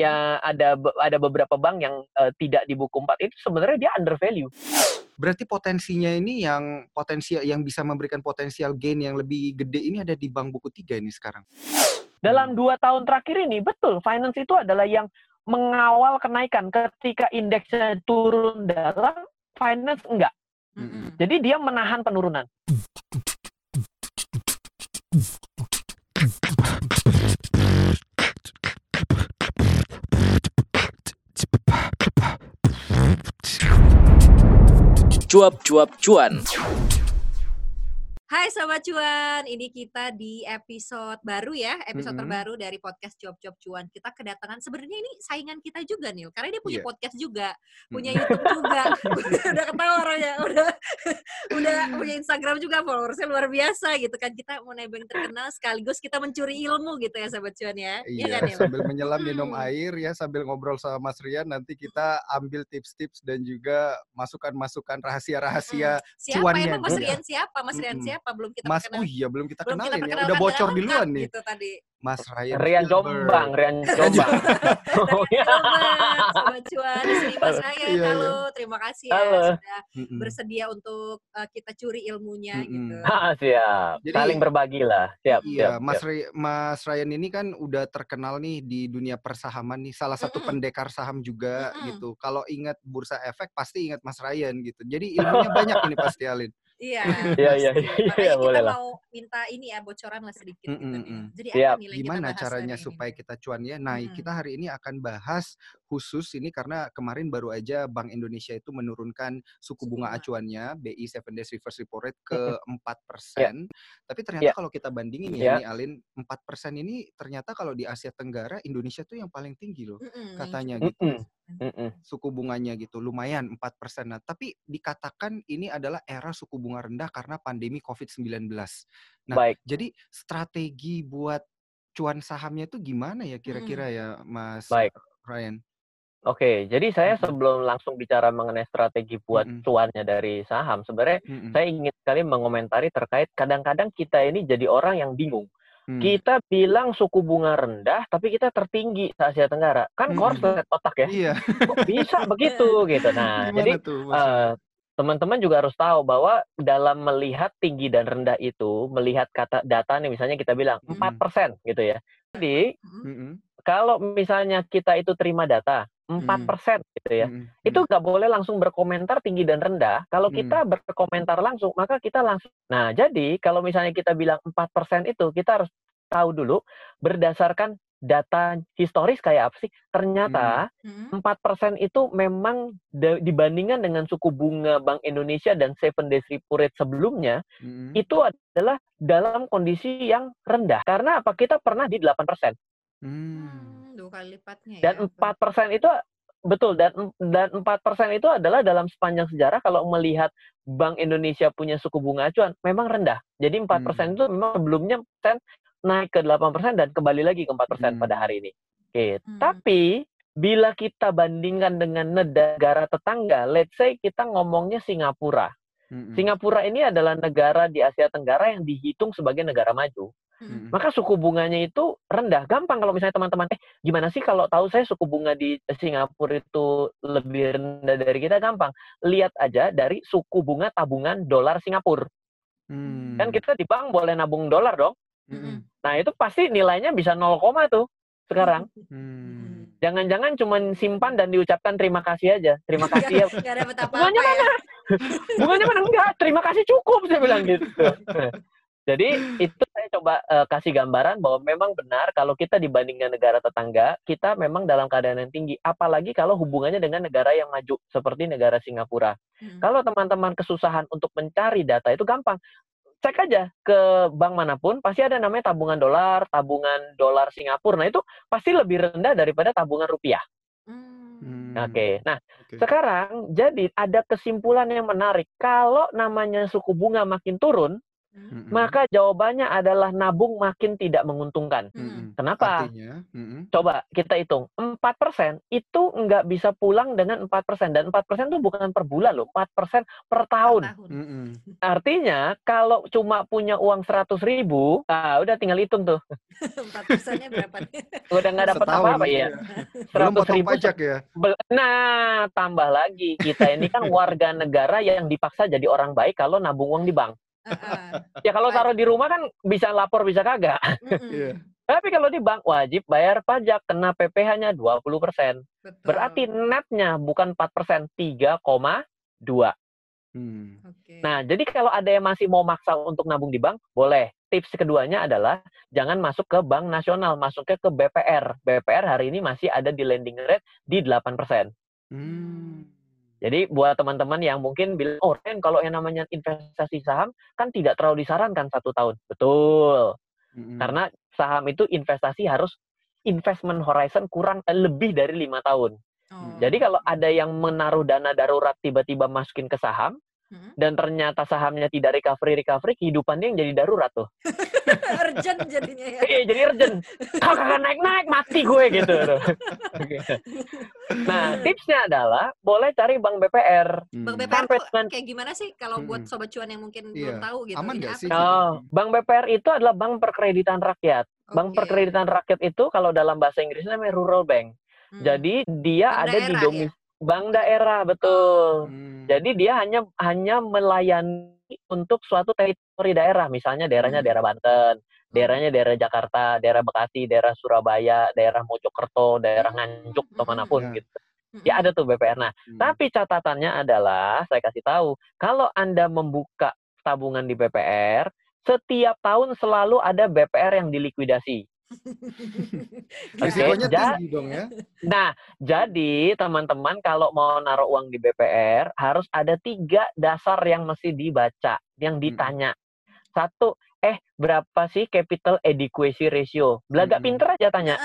yang ada ada beberapa bank yang uh, tidak di buku 4 itu sebenarnya dia under value. Berarti potensinya ini yang potensial yang bisa memberikan potensial gain yang lebih gede ini ada di bank buku tiga ini sekarang. Dalam dua tahun terakhir ini betul finance itu adalah yang mengawal kenaikan ketika indeksnya turun dalam finance enggak. Mm -hmm. Jadi dia menahan penurunan. Cuap-cuap cuan. Hai Sobat Cuan, ini kita di episode baru ya, episode mm -hmm. terbaru dari podcast Job Job Cuan. Kita kedatangan sebenarnya ini saingan kita juga nih, karena dia punya yeah. podcast juga, punya YouTube juga. udah ketawa orangnya, udah udah punya Instagram juga, followersnya luar biasa gitu kan. Kita mau nebeng terkenal sekaligus kita mencuri ilmu gitu ya Sobat Cuan ya. Iya, ya kan, sambil menyelam minum hmm. air ya, sambil ngobrol sama Mas Rian, nanti kita ambil tips-tips dan juga masukan-masukan rahasia-rahasia hmm. siapa cuannya. Siapa Mas Rian? Siapa Mas Rian? Siapa? Siapa belum kita Mas kenal. oh iya belum kita belum kenalin kita ya udah bocor duluan nih gitu tadi Mas Ryan Rian Jombang Rian Jombang oh, iya. Sobat Cuan di sini Mas Ryan iya, halo iya. terima kasih ya halo. sudah mm bersedia untuk uh, kita curi ilmunya mm -mm. gitu ah, siap Jadi, saling berbagi lah siap iya siap, Mas siap. Mas Ryan ini kan udah terkenal nih di dunia persahaman nih salah satu mm -mm. pendekar saham juga mm -mm. gitu kalau ingat bursa efek pasti ingat Mas Ryan gitu jadi ilmunya banyak ini pasti Alin Iya. Iya iya iya boleh lah. mau minta ini ya bocoran lah sedikit mm -mm. gitu. Jadi apa nilai Gimana kita caranya supaya kita cuan ya? Nah, mm. kita hari ini akan bahas khusus ini karena kemarin baru aja Bank Indonesia itu menurunkan suku bunga acuannya BI Seven Days Reverse Repo Rate ke empat persen. Tapi ternyata yeah. kalau kita bandingin ya, yeah. nih Alin, empat persen ini ternyata kalau di Asia Tenggara Indonesia tuh yang paling tinggi loh, mm -mm. katanya mm -mm. gitu. Mm -mm. Suku bunganya gitu lumayan empat persen. Nah, tapi dikatakan ini adalah era suku bunga rendah karena pandemi COVID-19. Nah, Baik. jadi strategi buat cuan sahamnya itu gimana ya kira-kira ya, Mas Baik. Ryan? Oke, jadi saya sebelum langsung bicara mengenai strategi buat mm -hmm. cuannya dari saham, sebenarnya mm -hmm. saya ingin sekali mengomentari terkait kadang-kadang kita ini jadi orang yang bingung. Hmm. Kita bilang suku bunga rendah, tapi kita tertinggi se Asia Tenggara. Kan hmm. korslet otak ya. Iya. Kok bisa begitu gitu. Nah, Gimana jadi uh, teman-teman juga harus tahu bahwa dalam melihat tinggi dan rendah itu, melihat kata data nih misalnya kita bilang empat persen gitu ya. Jadi -hmm. kalau misalnya kita itu terima data empat persen gitu ya, -hmm. itu nggak boleh langsung berkomentar tinggi dan rendah. Kalau kita berkomentar langsung, maka kita langsung. Nah, jadi kalau misalnya kita bilang empat persen itu, kita harus tahu dulu berdasarkan data historis kayak apa sih? Ternyata hmm. empat persen itu memang dibandingkan dengan suku bunga Bank Indonesia dan seven days repo rate sebelumnya hmm. itu adalah dalam kondisi yang rendah. Karena apa? Kita pernah di delapan persen. Hmm, dua kali lipatnya. Ya, dan empat persen itu betul dan dan empat persen itu adalah dalam sepanjang sejarah kalau melihat Bank Indonesia punya suku bunga acuan memang rendah. Jadi empat persen hmm. itu memang sebelumnya persen naik ke 8% dan kembali lagi ke 4% hmm. pada hari ini. Oke, hmm. tapi bila kita bandingkan dengan negara tetangga, let's say kita ngomongnya Singapura. Hmm. Singapura ini adalah negara di Asia Tenggara yang dihitung sebagai negara maju. Hmm. Maka suku bunganya itu rendah. Gampang kalau misalnya teman-teman, eh gimana sih kalau tahu saya suku bunga di Singapura itu lebih rendah dari kita? Gampang. Lihat aja dari suku bunga tabungan dolar Singapura. Hmm. Kan kita di bank boleh nabung dolar dong. Hmm. Nah itu pasti nilainya bisa 0, tuh sekarang. Hmm. Jangan-jangan cuma simpan dan diucapkan terima kasih aja. Terima kasih ya. Bunganya mana? Ya. Bunganya mana? Enggak, terima kasih cukup saya bilang gitu. Jadi itu saya coba uh, kasih gambaran bahwa memang benar kalau kita dibandingkan negara tetangga, kita memang dalam keadaan yang tinggi. Apalagi kalau hubungannya dengan negara yang maju seperti negara Singapura. Hmm. Kalau teman-teman kesusahan untuk mencari data itu gampang cek aja ke bank mana pun pasti ada namanya tabungan dolar, tabungan dolar Singapura. Nah itu pasti lebih rendah daripada tabungan rupiah. Hmm. Oke, okay. nah okay. sekarang jadi ada kesimpulan yang menarik. Kalau namanya suku bunga makin turun, Mm-mm. Maka jawabannya adalah nabung makin tidak menguntungkan. Mm-mm. Kenapa? Artinya, mm-mm. Coba kita hitung. 4% itu nggak bisa pulang dengan 4%. Dan 4% itu bukan per bulan loh. 4% per tahun. Tahun. Mm-mm. Artinya kalau cuma punya uang 100 ribu, ah, udah tinggal hitung tuh. Empat persennya berapa nih? Udah nggak dapat apa-apa ya. Belum 100 potong ribu pajak ya. Bel- Nah, tambah lagi. Kita ini kan warga negara yang dipaksa jadi orang baik kalau nabung uang di bank. Ya kalau taruh di rumah kan bisa lapor, bisa kagak. Mm-mm. Iya. Tapi kalau di bank wajib bayar pajak, kena PPh-nya 20%. Betul. Berarti netnya bukan 4%, 3,2. Hmm. Oke. Nah, jadi kalau ada yang masih mau maksa untuk nabung di bank, boleh. Tips keduanya adalah jangan masuk ke bank nasional, masuknya ke BPR. BPR hari ini masih ada di lending rate di 8%. Hmm. Jadi buat teman-teman yang mungkin bilang, oh Ren, kalau yang namanya investasi saham kan tidak terlalu disarankan satu tahun. Betul. Mm-mm. Karena saham itu investasi harus investment horizon kurang eh, lebih dari lima tahun. Oh. Jadi kalau ada yang menaruh dana darurat tiba-tiba masukin ke saham Mm-mm. dan ternyata sahamnya tidak recovery recovery, kehidupannya yang jadi darurat tuh. urgent jadinya ya. Iya, jadi urgent. Kalau kagak naik-naik mati gue gitu. nah, tipsnya adalah boleh cari bank BPR. Hmm. Bang BPR Sampai tuh dengan- kayak gimana sih kalau buat Mm-mm. sobat cuan yang mungkin Iya. belum tahu gitu. Aman apa sih? Oh, bank BPR itu adalah bank perkreditan rakyat. Bank Oke. perkreditan rakyat itu kalau dalam bahasa Inggrisnya namanya rural bank. Hmm. Jadi dia Bank ada di daerah domis ya? Bank daerah betul. Hmm. Jadi dia hanya hanya melayani untuk suatu teritori daerah, misalnya daerahnya Hmm. daerah Banten, daerahnya daerah Jakarta, daerah Bekasi, daerah Surabaya, daerah Mojokerto, daerah Nganjuk atau Hmm. mana pun Ya. gitu. Mm-mm. Ya ada tuh BPR. Nah, Hmm. tapi catatannya adalah saya kasih tahu, kalau Anda membuka tabungan di BPR, setiap tahun selalu ada BPR yang dilikuidasi. Risikonya ja- tinggi dong ya. Nah, jadi teman-teman kalau mau naruh uang di BPR harus ada tiga dasar yang mesti dibaca, yang ditanya. Satu, eh berapa sih capital adequacy ratio? Belaga Mm-mm. pinter aja tanya.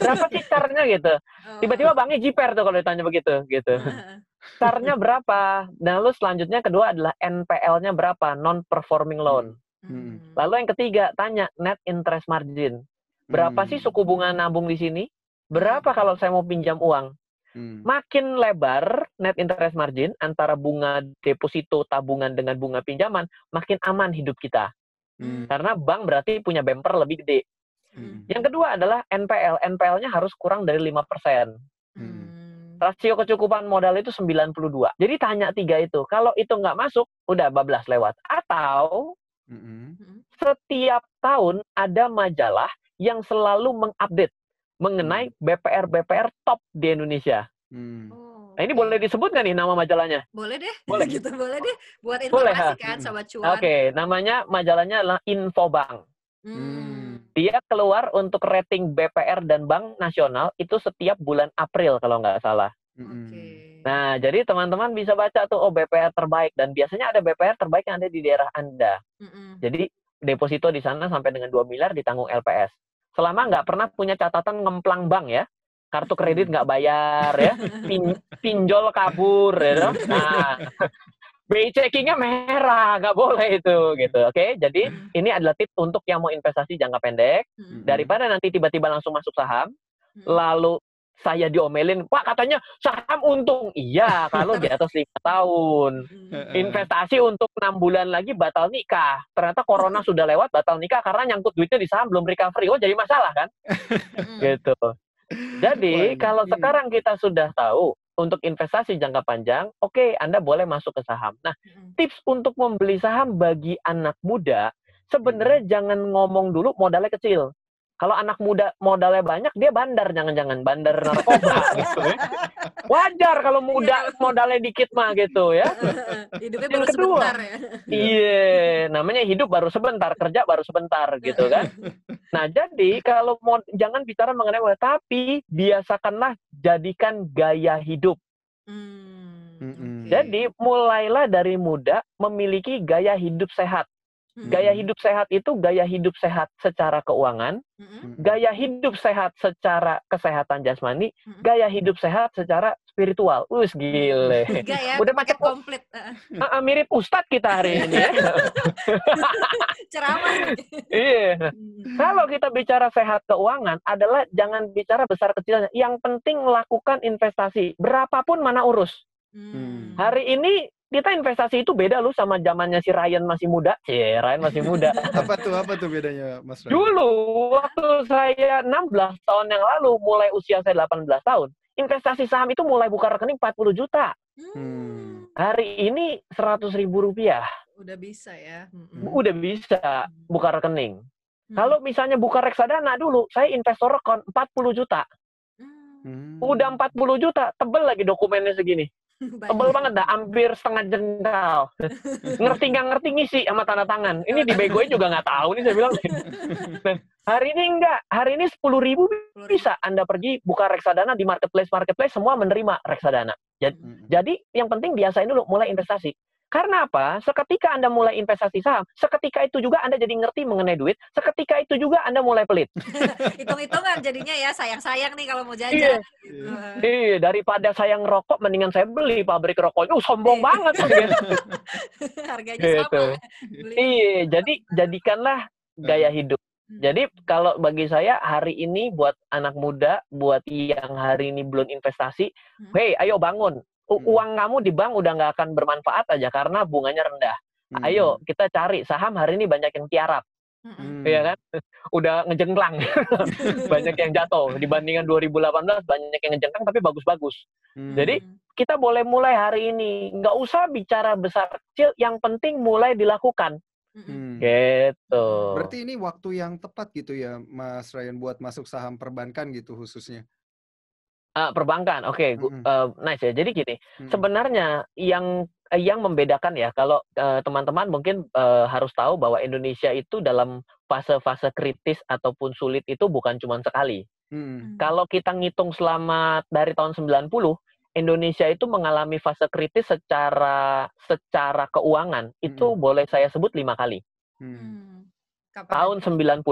Berapa sih carnya gitu? Oh. Tiba-tiba banknya jiper tuh kalau ditanya begitu, gitu. Carnya berapa? Dan lalu selanjutnya kedua adalah NPL-nya berapa? Non performing loan. Hmm. Lalu yang ketiga tanya net interest margin. Berapa Hmm. sih suku bunga nabung di sini? Berapa kalau saya mau pinjam uang? Hmm. makin lebar net interest margin antara bunga deposito tabungan dengan bunga pinjaman, makin aman hidup kita. Hmm. Karena bank berarti punya bumper lebih gede. Hmm. Yang kedua adalah NPL. NPL-nya harus kurang dari 5%. Hmm. Rasio kecukupan modal itu 92. Jadi tanya tiga itu. Kalau itu nggak masuk, udah bablas lewat. Atau Hmm. setiap tahun ada majalah yang selalu mengupdate mengenai BPR-BPR top di Indonesia. Hmm. Oh, Nah, ini boleh disebut nggak nih nama majalahnya? Boleh deh. Boleh. gitu boleh deh. Buat Boleh, informasi ha? kan Hmm. sobat cuan. Oke, namanya majalahnya adalah Infobank. Hmm. Dia keluar untuk rating BPR dan Bank Nasional itu setiap bulan April kalau nggak salah. Hmm. Oke. Nah, jadi teman-teman bisa baca tuh, oh BPR terbaik. Dan biasanya ada BPR terbaik yang ada di daerah Anda. Mm-mm. Jadi deposito di sana sampai dengan 2 miliar ditanggung LPS. Selama nggak pernah punya catatan ngemplang bank ya. Kartu kredit nggak bayar ya. Pin- pinjol kabur ya. toh. Nah, BI checkingnya merah, nggak boleh itu gitu. Oke, jadi Hmm. ini adalah tips untuk yang mau investasi jangka pendek. Mm-mm. Daripada nanti tiba-tiba langsung masuk saham, Mm-mm. lalu saya diomelin, Pak katanya saham untung. Iya, kalau di atas lima tahun. Investasi untuk enam bulan lagi batal nikah. Ternyata corona sudah lewat batal nikah karena nyangkut duitnya di saham belum recovery. Oh jadi masalah kan? Gitu. Jadi ini- kalau sekarang kita sudah tahu untuk investasi jangka panjang, oke Anda boleh masuk ke saham. Nah, tips untuk membeli saham bagi anak muda, sebenarnya jangan ngomong dulu modalnya kecil. Kalau anak muda modalnya banyak, dia bandar jangan-jangan bandar narkoba. gitu ya. Wajar kalau muda modalnya dikit mah gitu ya. Hidupnya Yang baru kedua. sebentar ya. Iya, namanya hidup baru sebentar, kerja baru sebentar gitu kan. Nah, jadi kalau mau jangan bicara mengenai modal, tapi biasakanlah jadikan gaya hidup. Hmm. Jadi mulailah dari muda memiliki gaya hidup sehat. Gaya hidup sehat itu gaya hidup sehat secara keuangan, gaya hidup sehat secara kesehatan jasmani, gaya hidup sehat secara spiritual. Wus gile. Tiga ya, Udah paket pakai- komplit. Heeh. Ah, mirip Ustadz kita hari ini ya. Ceramah. Iya. Mm. Kalau kita bicara sehat keuangan adalah jangan bicara besar kecilnya. Yang penting melakukan investasi. Berapapun mana urus. Mm. Hari ini kita investasi itu beda lu sama zamannya si Ryan masih muda. Cie, Ryan masih muda. Apa tuh apa tuh bedanya Mas Ray? Dulu waktu saya 16 tahun yang lalu mulai usia saya 18 tahun, investasi saham itu mulai buka rekening 40 juta. Hmm. Hari ini 100 ribu rupiah. Udah bisa ya. Hmm. Udah bisa buka rekening. Mm. Kalau misalnya buka reksadana dulu, saya investor rekon 40 juta. Mm. Hmm. Udah 40 juta, tebel lagi dokumennya segini. Tebel banget dah, hampir setengah jengkal. ngerti nggak ngerti ngisi sama tanda tangan. Ini dibegoin juga nggak tahu nih saya bilang. Dan hari ini enggak, hari ini 10 ribu Sepuluh ribu. bisa Anda pergi buka reksadana di marketplace marketplace semua menerima reksadana. Hmm. Jadi yang penting biasain dulu mulai investasi. Karena apa? Seketika Anda mulai investasi saham, seketika itu juga Anda jadi ngerti mengenai duit, seketika itu juga Anda mulai pelit. Hitung-hitungan jadinya ya sayang-sayang nih kalau mau Iya. jajan. Iya. Iya, daripada saya ngerokok mendingan saya beli pabrik rokoknya. Uh, sombong Iya. banget. Harganya Gitu. sama. Beli. Iya, jadi jadikanlah gaya hidup. Hmm. Jadi kalau bagi saya hari ini buat anak muda, buat yang hari ini belum investasi, Hmm. hey ayo bangun. Hmm. Uang kamu di bank udah nggak akan bermanfaat aja karena bunganya rendah. Hmm. Ayo kita cari saham hari ini banyak yang tiarap, Mm-mm. Hmm. ya kan? Udah ngejengklang, banyak yang jatuh dibandingkan 2018 banyak yang ngejengklang tapi bagus-bagus. Hmm. Jadi, Kita boleh mulai hari ini, nggak usah bicara besar kecil, yang penting mulai dilakukan. Mm-mm. Hmm. Gitu. Berarti ini waktu yang tepat gitu ya, Mas Ryan buat masuk saham perbankan gitu khususnya. Ah, perbankan, oke, gu- Mm-mm. eh, nice ya. Jadi gini, Mm-mm. sebenarnya yang eh, yang membedakan ya, kalau teman-teman mungkin eh, harus tahu bahwa Indonesia itu dalam fase-fase kritis ataupun sulit itu bukan cuma sekali. Mm-mm. Kalau kita ngitung selama dari tahun 90, Indonesia itu mengalami fase kritis secara secara keuangan itu Mm-mm. boleh saya sebut lima kali. Mm. Hmm. Tahun 90,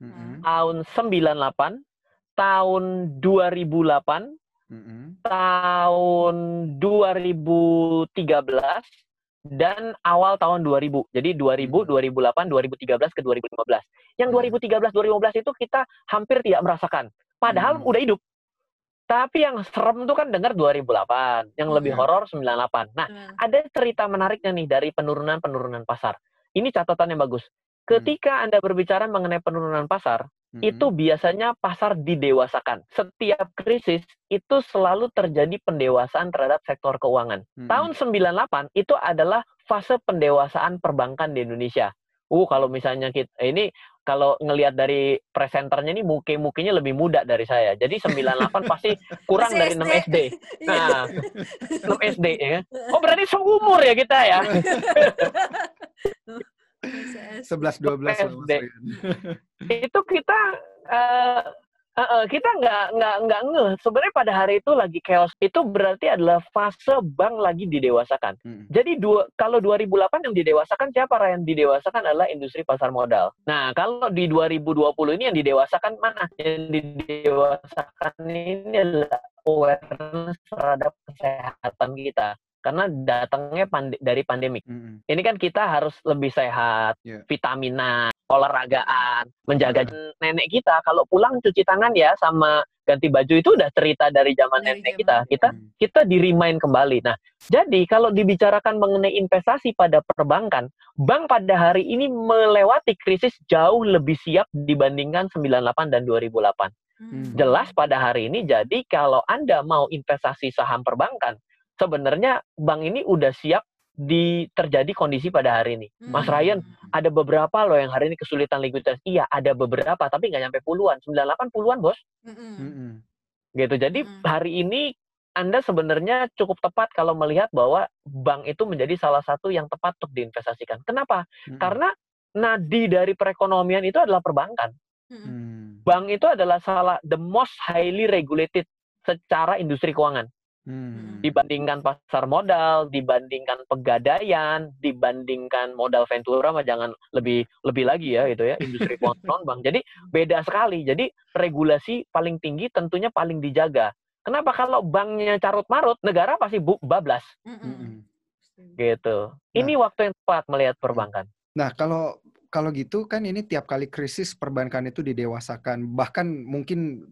Mm-mm. tahun 98, tahun 2008, Mm-mm. tahun 2013 dan awal tahun 2000. Jadi 2000, Hmm. 2008, 2013 ke 2015. Yang Hmm. 2013, 2015 itu kita hampir tidak merasakan. Padahal Hmm. udah hidup. Tapi yang serem tuh kan dengar 2008, yang lebih Iya. horor 98. Nah, Hmm. ada cerita menariknya nih dari penurunan-penurunan pasar. Ini catatan yang bagus. Ketika Anda berbicara mengenai penurunan pasar, Mm-mm. itu biasanya pasar didewasakan. Setiap krisis itu selalu terjadi pendewasaan terhadap sektor keuangan. Mm-mm. Tahun 98 itu adalah fase pendewasaan perbankan di Indonesia. Uh, kalau misalnya kita ini kalau ngelihat dari presenternya ini muke-mukenya lebih muda dari saya. Jadi 98 pasti kurang dari 6 SD. Iya. Nah, 6 SD ya. Oh, berarti seumur ya kita ya. 11 12 lah, Mas SD. Ryan. itu kita eh, eh, eh, kita nggak nggak nggak ngeh. Sebenarnya pada hari itu lagi chaos. Itu berarti adalah fase bank lagi didewasakan. Mm-mm. jadi dua kalau 2008 yang didewasakan siapa yang didewasakan adalah industri pasar modal. Nah kalau di 2020 ini yang didewasakan mana? Yang didewasakan ini adalah awareness terhadap kesehatan kita karena datangnya pande- dari pandemik Mm-mm. ini kan kita harus lebih sehat, Iya. vitaminan, olahragaan, menjaga nenek kita. Kalau pulang cuci tangan ya sama ganti baju itu udah cerita dari zaman Dari nenek zaman kita. Kita Mm. kita di remind kembali. Nah, jadi kalau dibicarakan mengenai investasi pada perbankan, bank pada hari ini melewati krisis jauh lebih siap dibandingkan 98 dan 2008 Hmm. jelas pada hari ini jadi kalau Anda mau investasi saham perbankan, sebenarnya bank ini udah siap di terjadi kondisi pada hari ini. Mas Hmm. Ryan, ada beberapa loh yang hari ini kesulitan likuiditas. Iya, ada beberapa tapi nggak nyampe puluhan. 98 puluhan, Bos. Mm-mm. Mm-mm. Gitu. Jadi Mm-mm. hari ini Anda sebenarnya cukup tepat kalau melihat bahwa bank itu menjadi salah satu yang tepat untuk diinvestasikan. Kenapa? Mm-mm. Karena nadi dari perekonomian itu adalah perbankan. Mm-mm. Mm. Bank itu adalah salah the most highly regulated secara industri keuangan. Hmm. Dibandingkan pasar modal, dibandingkan pegadaian, dibandingkan modal ventura, mah jangan lebih lebih lagi ya itu ya industri keuangan non bank. Jadi beda sekali. Jadi regulasi paling tinggi tentunya paling dijaga. Kenapa kalau banknya carut marut, negara pasti bu bablas Mm-mm. Mm-mm. gitu. Nah. Ini waktu yang tepat melihat perbankan. Nah, kalau kalau gitu kan ini tiap kali krisis perbankan itu didewasakan, bahkan mungkin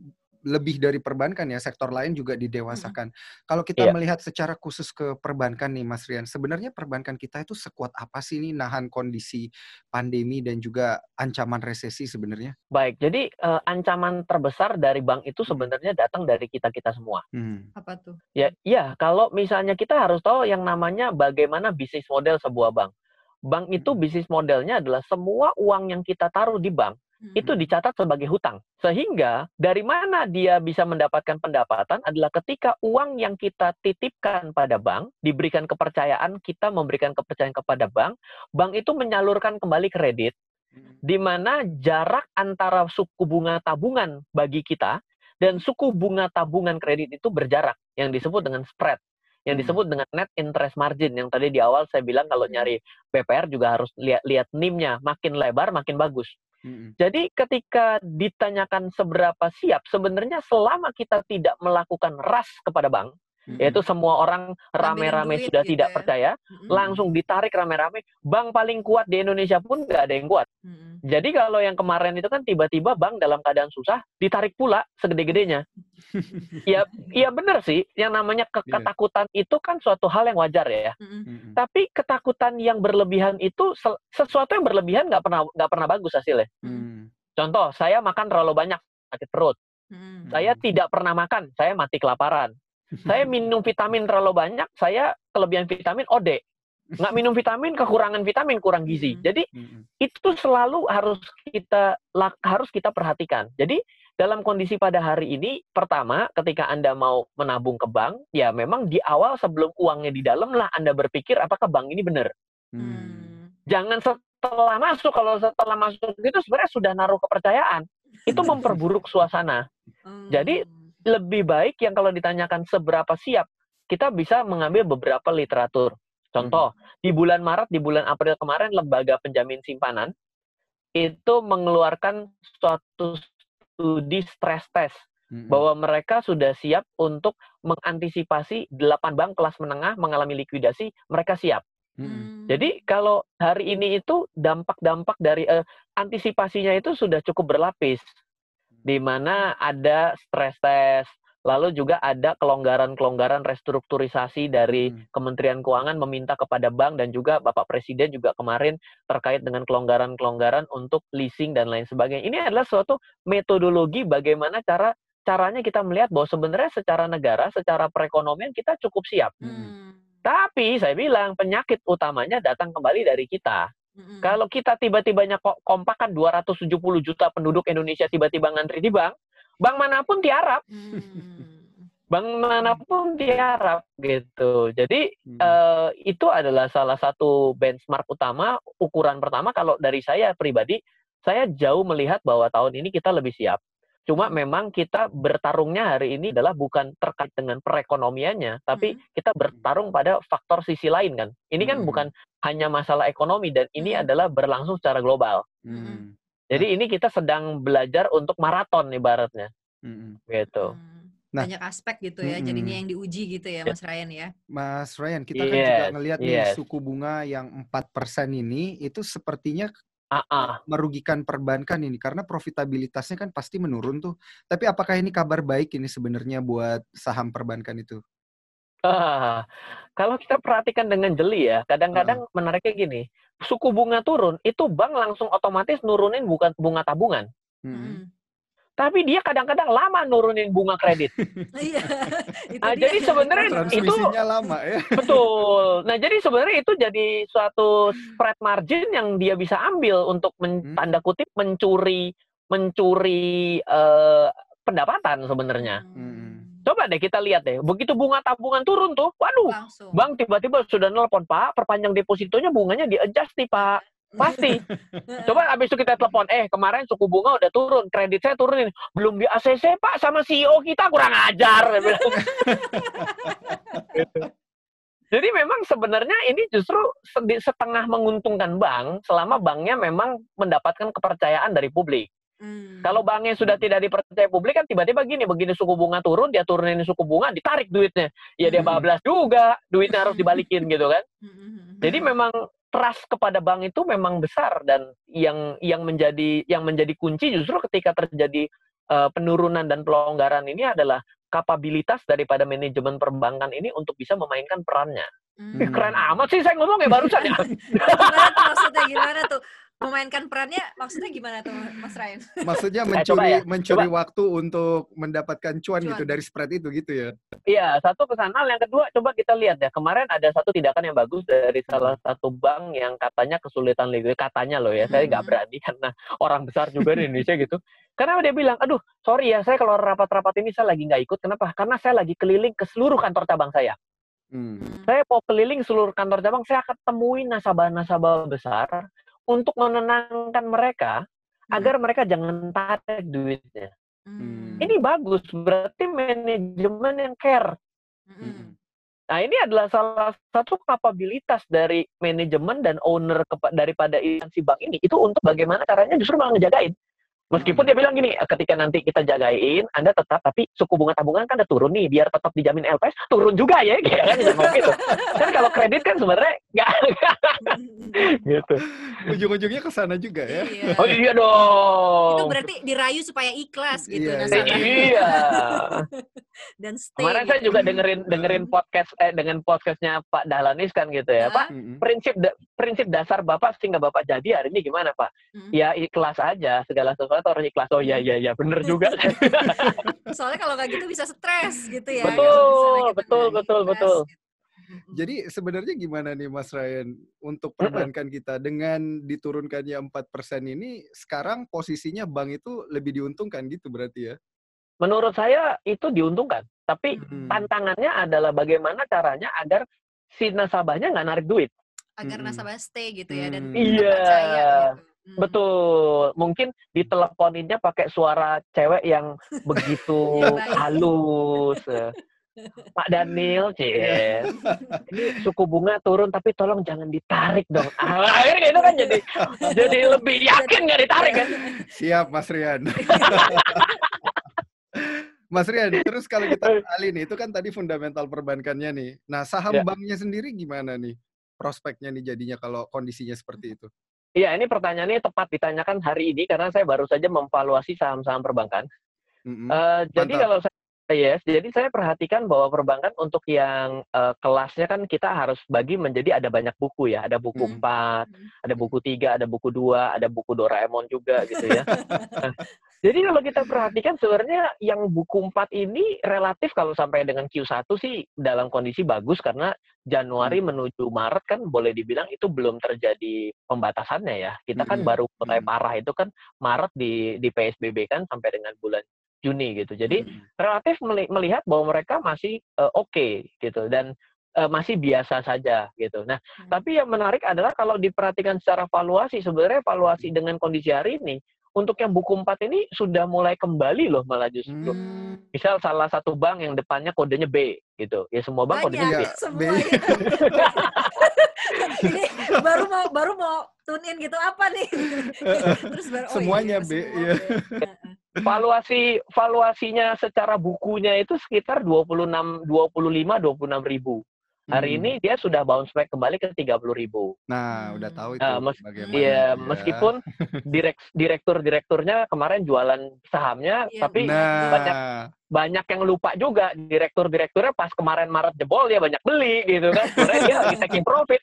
lebih dari perbankan ya, sektor lain juga didewasakan. Kalau kita Iya. melihat secara khusus ke perbankan nih, Mas Rian, sebenarnya perbankan kita itu sekuat apa sih nih nahan kondisi pandemi dan juga ancaman resesi sebenarnya? Baik, jadi eh, ancaman terbesar dari bank itu sebenarnya datang dari kita-kita semua. Hmm. Apa tuh? Ya, iya, kalau misalnya kita harus tahu yang namanya bagaimana bisnis model sebuah bank. Bank itu Hmm. bisnis modelnya adalah semua uang yang kita taruh di bank. Itu dicatat sebagai hutang. Sehingga dari mana dia bisa mendapatkan pendapatan adalah ketika uang yang kita titipkan pada bank, diberikan kepercayaan, kita memberikan kepercayaan kepada bank, bank itu menyalurkan kembali kredit di mana jarak antara suku bunga tabungan bagi kita dan suku bunga tabungan kredit itu berjarak yang disebut dengan spread yang Hmm. disebut dengan net interest margin yang tadi di awal saya bilang kalau Hmm. nyari BPR juga harus lihat lihat NIM-nya makin lebar makin bagus. Jadi ketika ditanyakan seberapa siap sebenarnya selama kita tidak melakukan ras kepada bank Yaitu semua orang rame-rame sudah gitu tidak ya. percaya Mm-mm. langsung ditarik rame-rame bank paling kuat di Indonesia pun nggak ada yang kuat. Mm-mm. Jadi kalau yang kemarin itu kan tiba-tiba bank dalam keadaan susah ditarik pula segede-gedenya. ya, iya benar sih. Yang namanya ke- Iya. ketakutan itu kan suatu hal yang wajar ya. Mm-mm. Tapi ketakutan yang berlebihan itu sesuatu yang berlebihan nggak pernah nggak pernah bagus hasilnya. Mm. Contoh, saya makan terlalu banyak sakit perut. Mm-mm. Saya tidak pernah makan, saya mati kelaparan. Saya minum vitamin terlalu banyak, saya kelebihan vitamin OD. Nggak minum vitamin, kekurangan vitamin, kurang gizi. Hmm. Jadi itu selalu harus kita harus kita perhatikan. Jadi dalam kondisi pada hari ini, pertama ketika Anda mau menabung ke bank, ya memang di awal sebelum uangnya di dalam lah Anda berpikir apakah bank ini benar. Mm. Mm. Jangan setelah masuk, kalau setelah masuk itu sebenarnya sudah naruh kepercayaan. Itu memperburuk suasana. Mm. Jadi, Lebih baik yang kalau ditanyakan seberapa siap, kita bisa mengambil beberapa literatur. Contoh, di bulan Maret, di bulan April kemarin, lembaga penjamin simpanan itu mengeluarkan suatu studi stress test Mm-mm. bahwa mereka sudah siap untuk mengantisipasi 8 bank kelas menengah mengalami likuidasi, mereka siap. Mm-mm. Mm. Jadi kalau hari ini itu dampak-dampak dari eh, antisipasinya itu sudah cukup berlapis, di mana ada stress test, lalu juga ada kelonggaran-kelonggaran restrukturisasi dari Hmm. Kementerian Keuangan meminta kepada bank dan juga Bapak Presiden juga kemarin terkait dengan kelonggaran-kelonggaran untuk leasing dan lain sebagainya. Ini adalah suatu metodologi bagaimana cara caranya kita melihat bahwa sebenarnya secara negara, secara perekonomian kita cukup siap. Mm. Tapi saya bilang penyakit utamanya datang kembali dari kita. Mm-mm. Kalau kita tiba-tibanya kok kompakan 270 juta penduduk Indonesia tiba-tiba ngantri di bank, bank mana pun tiarap, Mm. bank mana pun tiarap gitu. Jadi Mm-mm. eh, itu adalah salah satu benchmark utama, ukuran pertama kalau dari saya pribadi, saya jauh melihat bahwa tahun ini kita lebih siap. Cuma memang kita bertarungnya hari ini adalah bukan terkait dengan perekonomiannya, tapi Hmm. kita bertarung pada faktor sisi lain kan. Ini kan Hmm. bukan hanya masalah ekonomi dan ini Hmm. adalah berlangsung secara global. Mm. Jadi ini kita sedang belajar untuk maraton ibaratnya Mm-mm. gitu. Mm. Nah. Banyak aspek gitu ya, Mm-mm. jadinya yang diuji gitu ya, Mas Ryan ya. Mas Ryan, kita kan juga Yes, ngelihat nih yes. suku bunga yang 4% ini itu sepertinya Ah, ah. merugikan perbankan ini karena profitabilitasnya kan pasti menurun tuh. Tapi apakah ini kabar baik ini sebenarnya buat saham perbankan itu? Ah, kalau kita perhatikan dengan jeli ya, kadang-kadang menariknya gini, suku bunga turun, itu bank langsung otomatis nurunin bukan bunga tabungan, Mm-mm. Tapi dia kadang-kadang lama nurunin bunga kredit. Iya. itu Ah, dia. jadi sebenarnya itu lama ya. betul. Nah, jadi sebenarnya itu jadi suatu spread margin yang dia bisa ambil untuk men- Hmm. tanda kutip mencuri mencuri eh, pendapatan sebenarnya. Mm. Coba deh kita lihat deh, begitu bunga tabungan turun tuh, waduh, Langsung. Bank tiba-tiba sudah nelpon, Pak, perpanjang depositonya bunganya di-adjust nih, Pak. Pasti. Coba abis itu kita telepon, eh kemarin suku bunga udah turun, kredit saya turunin. Belum di ACC Pak sama CEO kita kurang ajar. gitu. Jadi memang sebenarnya ini justru setengah menguntungkan bank selama banknya memang mendapatkan kepercayaan dari publik. Hmm. Kalau banknya sudah tidak dipercaya publik kan tiba-tiba gini, begini suku bunga turun, dia turunin suku bunga, ditarik duitnya. Ya dia hmm. bablas juga, duitnya harus dibalikin gitu kan. Hmm. Jadi memang trust kepada bank itu memang besar dan yang yang menjadi yang menjadi kunci justru ketika terjadi uh, penurunan dan pelonggaran ini adalah kapabilitas daripada manajemen perbankan ini untuk bisa memainkan perannya. Hmm. keren amat sih saya ngomong ya barusan ya. gimana tuh maksudnya gimana tuh? Memainkan perannya maksudnya gimana tuh Mas Ryan? Maksudnya mencuri ya, mencuri coba. waktu untuk mendapatkan cuan, cuan gitu dari spread itu gitu ya. Iya, satu ke sana yang kedua coba kita lihat ya. Kemarin ada satu tindakan yang bagus dari salah satu bank yang katanya kesulitan likuiditas katanya loh ya. Saya nggak hmm. berani karena orang besar juga di Indonesia gitu. Karena dia bilang, aduh sorry ya saya kalau rapat-rapat ini saya lagi nggak ikut. Kenapa? Karena saya lagi keliling ke seluruh kantor cabang saya. Hmm. Saya mau keliling seluruh kantor cabang, saya akan temuin nasabah-nasabah besar untuk menenangkan mereka hmm. agar mereka jangan tarik duitnya. Hmm. Ini bagus, berarti manajemen yang care. Hmm. Nah, ini adalah salah satu kapabilitas dari manajemen dan owner daripada instansi bank ini itu untuk bagaimana caranya justru malah ngejagain. Meskipun dia bilang gini, ketika nanti kita jagain, Anda tetap, tapi suku bunga tabungan kan udah turun nih, biar tetap dijamin LPS, turun juga ya, kayak kan, gitu. Kan kalau kredit kan sebenarnya nggak, gitu. Ujung-ujungnya ke sana juga ya. Iya. Oh iya dong. Itu berarti dirayu supaya ikhlas gitu. Iya. iya. Dan stay. Kemarin gitu. saya juga dengerin dengerin podcast eh dengan podcastnya Pak Dahlanis kan gitu ya, Pak. Prinsip prinsip dasar Bapak sehingga Bapak jadi hari ini gimana, Pak? Ya ikhlas aja segala sesuatu atau harus ikhlas oh iya iya iya bener juga soalnya kalau nggak gitu bisa stres gitu ya betul betul betul betul gitu. jadi sebenarnya gimana nih Mas Ryan untuk perbankan kita dengan diturunkannya empat persen ini sekarang posisinya bank itu lebih diuntungkan gitu berarti ya? Menurut saya itu diuntungkan, tapi hmm. tantangannya adalah bagaimana caranya agar si nasabahnya nggak narik duit. Agar nasabah stay gitu ya dan iya. percaya gitu. Hmm. Betul. Mungkin diteleponinnya pakai suara cewek yang begitu iya, halus. Pak Daniel, cie. Ini suku bunga turun tapi tolong jangan ditarik dong. Akhirnya itu kan jadi jadi lebih yakin nggak ditarik kan? Siap, Mas Rian. Mas Rian, terus kalau kita kali nih, itu kan tadi fundamental perbankannya nih. Nah, saham ya. banknya sendiri gimana nih? Prospeknya nih jadinya kalau kondisinya seperti itu? Iya, ini pertanyaannya tepat ditanyakan hari ini karena saya baru saja memvaluasi saham-saham perbankan. Mm-hmm. Uh, jadi kalau saya Yes, jadi saya perhatikan bahwa perbankan untuk yang uh, kelasnya kan kita harus bagi menjadi ada banyak buku ya, ada buku hmm. 4, ada buku 3, ada buku 2, ada buku Doraemon juga gitu ya. nah, jadi kalau kita perhatikan sebenarnya yang buku 4 ini relatif kalau sampai dengan Q1 sih dalam kondisi bagus karena Januari hmm. menuju Maret kan boleh dibilang itu belum terjadi pembatasannya ya. Kita kan hmm. baru mulai hmm. parah itu kan Maret di di PSBB kan sampai dengan bulan Juni gitu. Jadi hmm. relatif melihat bahwa mereka masih uh, oke okay, gitu dan uh, masih biasa saja gitu. Nah, hmm. tapi yang menarik adalah kalau diperhatikan secara valuasi sebenarnya valuasi dengan kondisi hari ini untuk yang buku 4 ini sudah mulai kembali loh malah justru. Hmm. Misal salah satu bank yang depannya kodenya B gitu. Ya semua bank Banyak, kodenya B. Semua ini baru mau baru mau tune in gitu apa nih? Terus baru oh, semuanya iya, B, semua ya. B. Valuasi valuasinya secara bukunya itu sekitar 26 25 26 ribu. Hari hmm. ini dia sudah bounce back kembali ke 30 ribu. Nah, udah tahu itu uh, mes bagaimana. Iya, ya. meskipun direk direktur-direkturnya kemarin jualan sahamnya, ya, tapi nah. banyak banyak yang lupa juga direktur-direkturnya pas kemarin Maret jebol ya banyak beli gitu kan. Sebenarnya dia lagi taking profit.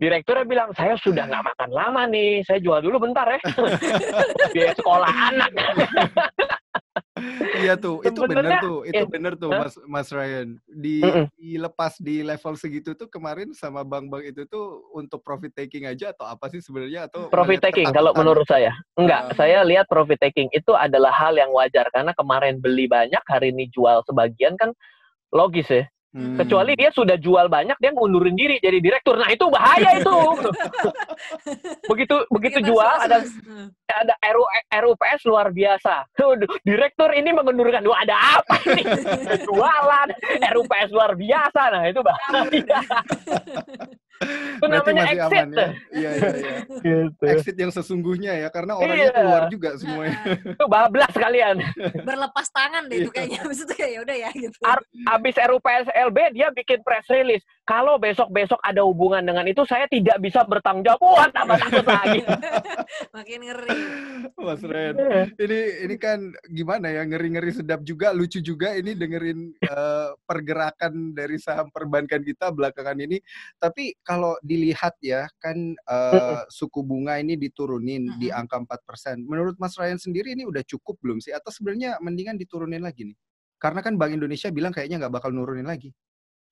Direkturnya bilang, saya sudah nggak makan lama nih, saya jual dulu bentar ya. Biaya sekolah anak. iya tuh, itu benar tuh, itu benar tuh Mas Mas Ryan. Di mm -mm. dilepas di level segitu tuh kemarin sama bank-bank itu tuh untuk profit taking aja atau apa sih sebenarnya atau profit taking kalau menurut saya. Enggak, uh, saya lihat profit taking itu adalah hal yang wajar karena kemarin beli banyak, hari ini jual sebagian kan logis ya. Hmm. Kecuali dia sudah jual banyak, dia ngundurin diri jadi direktur. Nah itu bahaya itu. begitu begitu Gimana, jual ada? Hmm. ada RU, RUPS luar biasa. Direktur ini mengundurkan. Wah, ada apa ini? Jualan RUPS luar biasa. Nah itu bahaya. itu namanya masih exit. aman ya. Iya, iya, iya. Gitu. Exit yang sesungguhnya ya, karena orangnya Iya. keluar juga semuanya. Itu bablas kalian. berlepas tangan deh itu Iya. kayaknya maksudnya kayak ya udah ya gitu Ar- Habis RUPS LB dia bikin press release. Kalau besok-besok ada hubungan dengan itu saya tidak bisa bertanggung jawab. Wah, tambah takut lagi. makin ngeri Mas Ren, ini ini kan gimana ya ngeri-ngeri sedap juga, lucu juga ini dengerin eh, pergerakan dari saham perbankan kita belakangan ini. Tapi kalau dilihat ya kan eh, suku bunga ini diturunin di angka 4%. Menurut Mas Ryan sendiri ini udah cukup belum sih? Atau sebenarnya mendingan diturunin lagi nih? Karena kan Bank Indonesia bilang kayaknya nggak bakal nurunin lagi.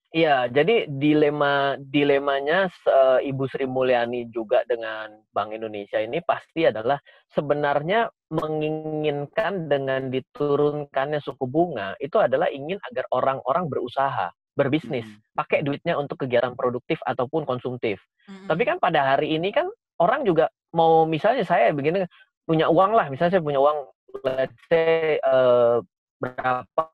Iya, jadi dilema dilemanya eh, Ibu Sri Mulyani juga dengan Bank Indonesia ini pasti adalah sebenarnya menginginkan dengan diturunkannya suku bunga itu adalah ingin agar orang-orang berusaha, berbisnis, Mm. pakai duitnya untuk kegiatan produktif ataupun konsumtif. Mm-mm. Tapi kan pada hari ini kan orang juga mau misalnya saya begini punya uang lah, misalnya saya punya uang let's say eh, berapa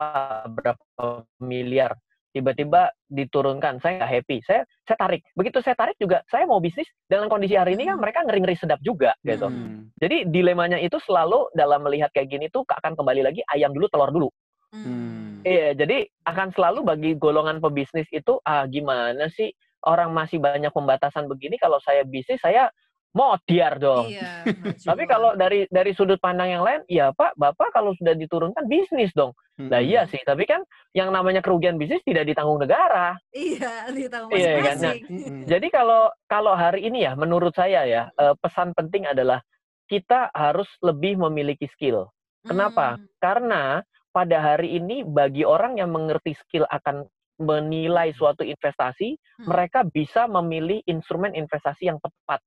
berapa miliar tiba-tiba diturunkan saya nggak happy saya saya tarik begitu saya tarik juga saya mau bisnis dengan kondisi hari ini kan Hmm. mereka ngeri-ngeri sedap juga gitu Hmm. jadi dilemanya itu selalu dalam melihat kayak gini tuh akan kembali lagi ayam dulu telur dulu Hmm. Iya, jadi akan selalu bagi golongan pebisnis itu ah gimana sih orang masih banyak pembatasan begini kalau saya bisnis saya modiar dong. Iya, Tapi kalau dari dari sudut pandang yang lain, ya Pak, Bapak kalau sudah diturunkan bisnis dong. Nah Hmm. iya sih, tapi kan yang namanya kerugian bisnis tidak ditanggung negara. iya ditanggung Iya, kan? masing-masing. Mm-mm. Jadi kalau kalau hari ini ya, menurut saya ya eh, pesan penting adalah kita harus lebih memiliki skill. Kenapa? Hmm. Karena pada hari ini bagi orang yang mengerti skill akan menilai suatu investasi, Hmm. mereka bisa memilih instrumen investasi yang tepat.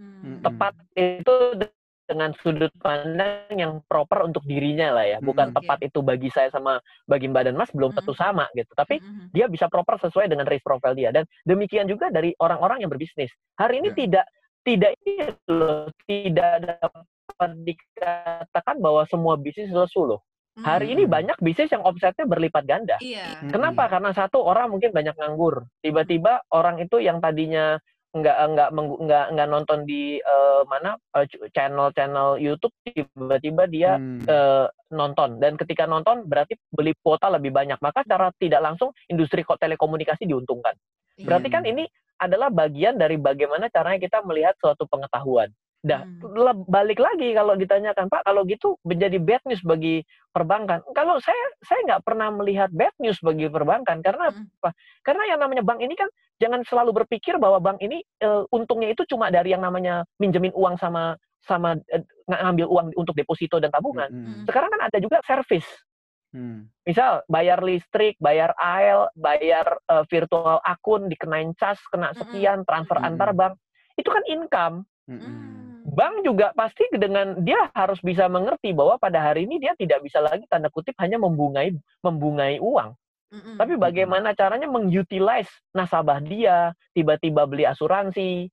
Hmm. Tepat itu de- dengan sudut pandang yang proper untuk dirinya lah ya. Bukan Hmm. tepat itu bagi saya sama bagi Mbak dan Mas belum tentu Hmm. sama gitu. Tapi Hmm. dia bisa proper sesuai dengan risk profile dia dan demikian juga dari orang-orang yang berbisnis hari ini Ya. tidak tidak ini loh tidak dapat dikatakan bahwa semua bisnis lesu loh hari ini Hmm. banyak bisnis yang omsetnya berlipat ganda Iya. Hmm. kenapa karena satu orang mungkin banyak nganggur tiba-tiba orang itu yang tadinya nggak nggak nggak nggak nonton di eh, mana eh, ch- channel-channel YouTube tiba-tiba dia Hmm. eh, nonton dan ketika nonton berarti beli kuota lebih banyak maka secara tidak langsung industri ko- telekomunikasi diuntungkan berarti kan Hmm. ini adalah bagian dari bagaimana caranya kita melihat suatu pengetahuan dah Hmm. balik lagi kalau ditanyakan pak kalau gitu menjadi bad news bagi perbankan kalau saya saya nggak pernah melihat bad news bagi perbankan karena Hmm. apa karena yang namanya bank ini kan jangan selalu berpikir bahwa bank ini eh, untungnya itu cuma dari yang namanya minjemin uang sama sama eh, ngambil uang untuk deposito dan tabungan Mm-mm. sekarang kan ada juga service Hmm. misal bayar listrik, bayar AL, bayar eh, virtual akun, dikenain cas, kena Mm-mm. sekian, transfer Mm-mm. antar bank, itu kan income. Hmm. Bank juga pasti dengan dia harus bisa mengerti bahwa pada hari ini dia tidak bisa lagi tanda kutip hanya membungai membungai uang, Hmm. tapi bagaimana caranya mengutilize nasabah dia, tiba-tiba beli asuransi,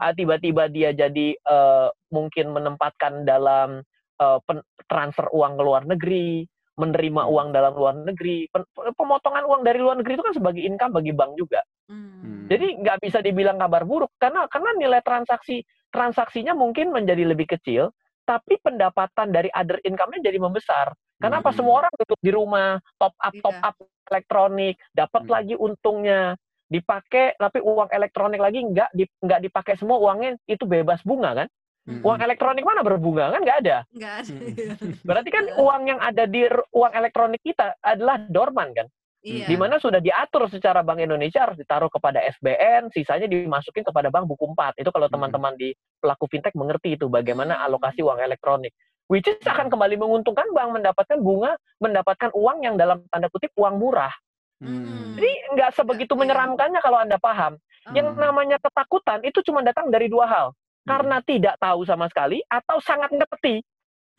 ah, tiba-tiba dia jadi eh, mungkin menempatkan dalam pen- transfer uang ke luar negeri, menerima Hmm. uang dalam luar negeri, pen- pemotongan uang dari luar negeri itu kan sebagai income bagi bank juga. Hmm. Jadi nggak bisa dibilang kabar buruk karena karena nilai transaksi transaksinya mungkin menjadi lebih kecil, tapi pendapatan dari other income-nya jadi membesar. Kenapa Hmm. semua orang duduk di rumah, top up Iya. top up elektronik, dapat Hmm. lagi untungnya, dipakai tapi uang elektronik lagi nggak di, nggak dipakai semua uangnya itu bebas bunga kan? Mm-mm. Uang elektronik mana berbunga kan nggak ada. Nggak ada. Hmm. Berarti kan uang yang ada di uang elektronik kita adalah dorman kan? Iya. Di mana sudah diatur secara Bank Indonesia harus ditaruh kepada SBN, sisanya dimasukin kepada bank buku 4. Itu kalau teman-teman di pelaku fintech mengerti itu bagaimana alokasi uang elektronik. Which is akan kembali menguntungkan bank mendapatkan bunga, mendapatkan uang yang dalam tanda kutip uang murah. Hmm. Jadi nggak sebegitu Iya. menyeramkannya kalau Anda paham. Yang namanya ketakutan itu cuma datang dari dua hal. Karena tidak tahu sama sekali atau sangat ngerti.